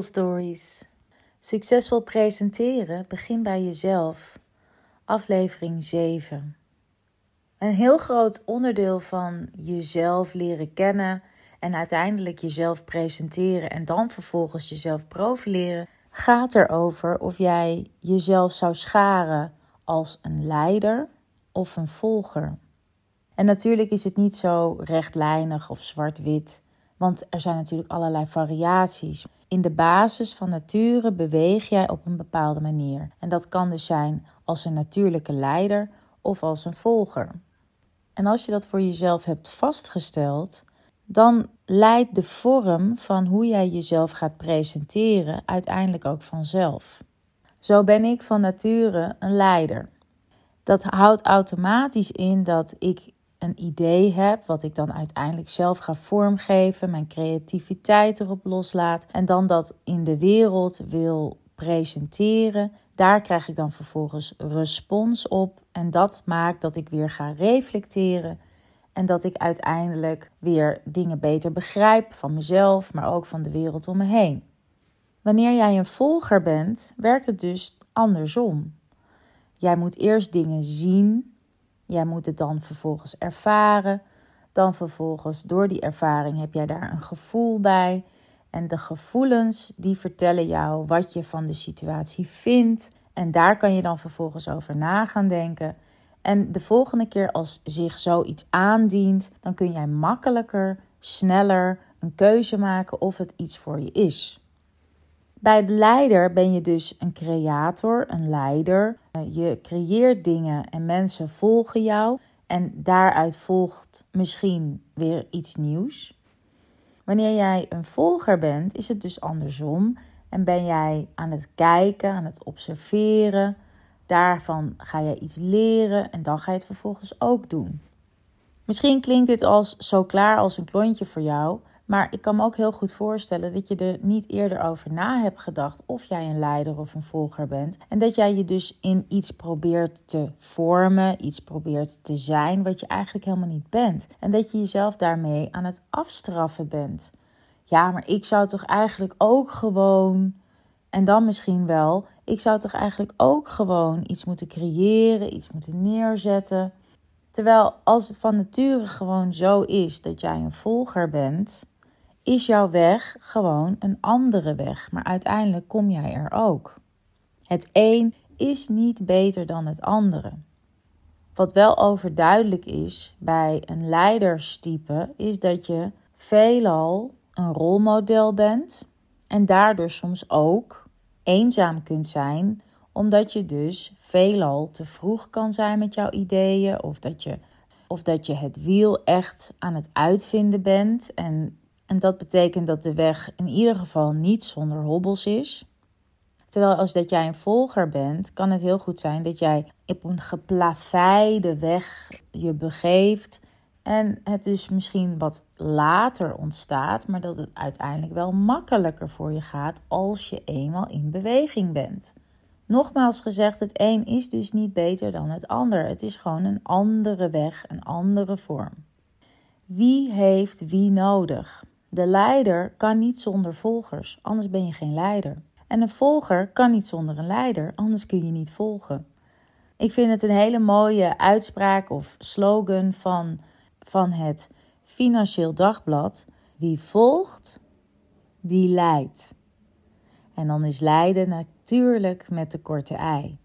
Stories. Succesvol presenteren begin bij jezelf. Aflevering 7. Een heel groot onderdeel van jezelf leren kennen en uiteindelijk jezelf presenteren en dan vervolgens jezelf profileren gaat erover of jij jezelf zou scharen als een leider of een volger. En natuurlijk is het niet zo rechtlijnig of zwart-wit, want er zijn natuurlijk allerlei variaties. In de basis van nature beweeg jij op een bepaalde manier. En dat kan dus zijn als een natuurlijke leider of als een volger. En als je dat voor jezelf hebt vastgesteld, dan leidt de vorm van hoe jij jezelf gaat presenteren uiteindelijk ook vanzelf. Zo ben ik van nature een leider. Dat houdt automatisch in dat ik een idee heb, wat ik dan uiteindelijk zelf ga vormgeven, mijn creativiteit erop loslaat en dan dat in de wereld wil presenteren. Daar krijg ik dan vervolgens respons op en dat maakt dat ik weer ga reflecteren en dat ik uiteindelijk weer dingen beter begrijp van mezelf, maar ook van de wereld om me heen. Wanneer jij een volger bent, werkt het dus andersom. Jij moet eerst dingen zien, jij moet het dan vervolgens ervaren, dan vervolgens door die ervaring heb jij daar een gevoel bij. En de gevoelens die vertellen jou wat je van de situatie vindt. En daar kan je dan vervolgens over na gaan denken. En de volgende keer als zich zoiets aandient, dan kun jij makkelijker, sneller een keuze maken of het iets voor je is. Bij de leider ben je dus een creator, een leider. Je creëert dingen en mensen volgen jou en daaruit volgt misschien weer iets nieuws. Wanneer jij een volger bent, is het dus andersom en ben jij aan het kijken, aan het observeren, Daarvan ga je iets leren en dan ga je het vervolgens ook doen. Misschien klinkt dit als zo klaar als een klontje voor jou, maar ik kan me ook heel goed voorstellen dat je er niet eerder over na hebt gedacht of jij een leider of een volger bent. En dat jij je dus in iets probeert te vormen, iets probeert te zijn wat je eigenlijk helemaal niet bent. En dat je jezelf daarmee aan het afstraffen bent. Ja, maar ik zou toch eigenlijk ook gewoon. En dan misschien wel, ik zou toch eigenlijk ook gewoon iets moeten creëren, iets moeten neerzetten. Terwijl als het van nature gewoon zo is dat jij een volger bent, is jouw weg gewoon een andere weg. Maar uiteindelijk kom jij er ook. Het een is niet beter dan het andere. Wat wel overduidelijk is bij een leiderstype, is dat je veelal een rolmodel bent en daardoor soms ook eenzaam kunt zijn, omdat je dus veelal te vroeg kan zijn met jouw ideeën of dat je, of dat je het wiel echt aan het uitvinden bent. En, en dat betekent dat de weg in ieder geval niet zonder hobbels is. Terwijl als dat jij een volger bent, kan het heel goed zijn dat jij op een geplaveide weg je begeeft en het dus misschien wat later ontstaat, maar dat het uiteindelijk wel makkelijker voor je gaat als je eenmaal in beweging bent. Nogmaals gezegd, het een is dus niet beter dan het ander. Het is gewoon een andere weg, een andere vorm. Wie heeft wie nodig? De leider kan niet zonder volgers, anders ben je geen leider. En een volger kan niet zonder een leider, anders kun je niet volgen. Ik vind het een hele mooie uitspraak of slogan van van het Financieel Dagblad. Wie volgt, die leidt. En dan is leiden natuurlijk met de korte ei.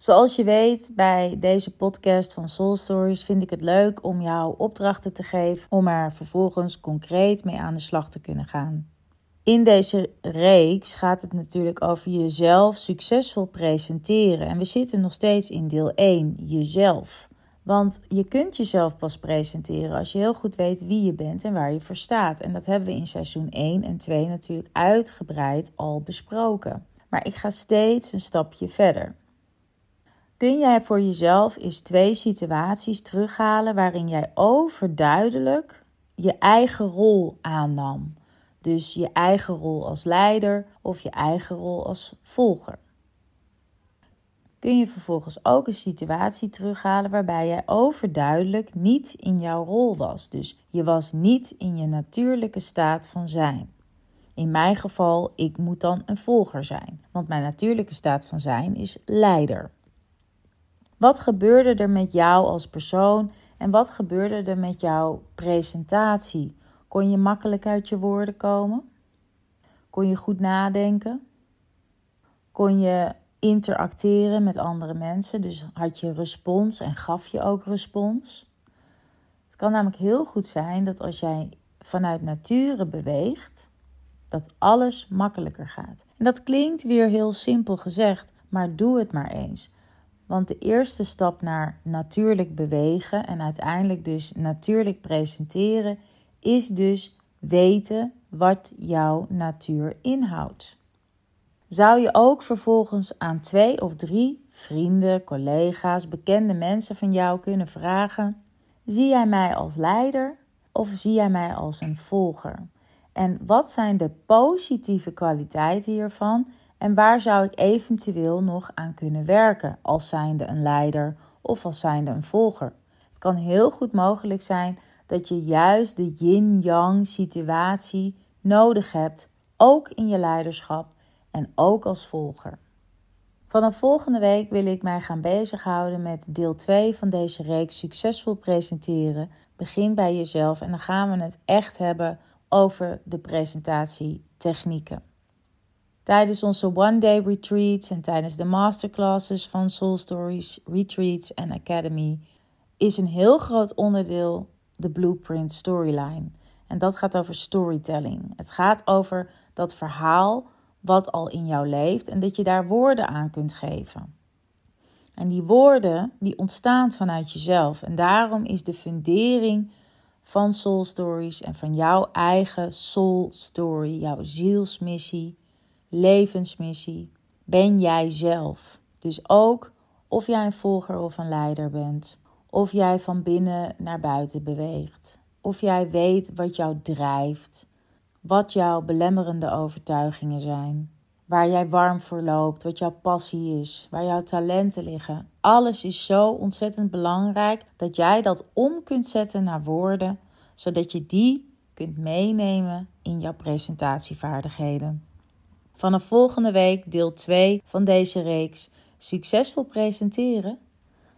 Zoals je weet, bij deze podcast van Soul Stories vind ik het leuk om jou opdrachten te geven om er vervolgens concreet mee aan de slag te kunnen gaan. In deze reeks gaat het natuurlijk over jezelf succesvol presenteren. En we zitten nog steeds in deel 1, jezelf. Want je kunt jezelf pas presenteren als je heel goed weet wie je bent en waar je voor staat. En dat hebben we in seizoen 1 en 2 natuurlijk uitgebreid al besproken. Maar ik ga steeds een stapje verder. Kun jij voor jezelf eens twee situaties terughalen waarin jij overduidelijk je eigen rol aannam? Dus je eigen rol als leider of je eigen rol als volger kun je vervolgens ook een situatie terughalen waarbij jij overduidelijk niet in jouw rol was. Dus je was niet in je natuurlijke staat van zijn. In mijn geval, ik moet dan een volger zijn, want mijn natuurlijke staat van zijn is leider. Wat gebeurde er met jou als persoon en wat gebeurde er met jouw presentatie? Kon je makkelijk uit je woorden komen? Kon je goed nadenken? Kon je interacteren met andere mensen? Dus had je respons en gaf je ook respons? Het kan namelijk heel goed zijn dat als jij vanuit nature beweegt, dat alles makkelijker gaat. En dat klinkt weer heel simpel gezegd, maar doe het maar eens. Want de eerste stap naar natuurlijk bewegen en uiteindelijk dus natuurlijk presenteren is dus weten wat jouw natuur inhoudt. Zou je ook vervolgens aan twee of drie vrienden, collega's, bekende mensen van jou kunnen vragen: zie jij mij als leider of zie jij mij als een volger? En wat zijn de positieve kwaliteiten hiervan en waar zou ik eventueel nog aan kunnen werken als zijnde een leider of als zijnde een volger? Het kan heel goed mogelijk zijn dat je juist de yin-yang situatie nodig hebt, ook in je leiderschap en ook als volger. Vanaf volgende week wil ik mij gaan bezighouden met deel 2 van deze reeks succesvol presenteren. Begin bij jezelf en dan gaan we het echt hebben over de presentatietechnieken. Tijdens onze one-day retreats en tijdens de masterclasses van Soul Stories, Retreats en Academy is een heel groot onderdeel de Blueprint Storyline. En dat gaat over storytelling. Het gaat over dat verhaal wat al in jou leeft en dat je daar woorden aan kunt geven. En die woorden die ontstaan vanuit jezelf. En daarom is de fundering van Soul Stories en van jouw eigen soul story, jouw zielsmissie, levensmissie, ben jij zelf. Dus ook of jij een volger of een leider bent, of jij van binnen naar buiten beweegt, of jij weet wat jou drijft, wat jouw belemmerende overtuigingen zijn, waar jij warm voor loopt, wat jouw passie is, waar jouw talenten liggen. Alles is zo ontzettend belangrijk dat jij dat om kunt zetten naar woorden, zodat je die kunt meenemen in jouw presentatievaardigheden. Vanaf volgende week deel 2 van deze reeks Succesvol presenteren.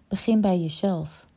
Begin bij jezelf.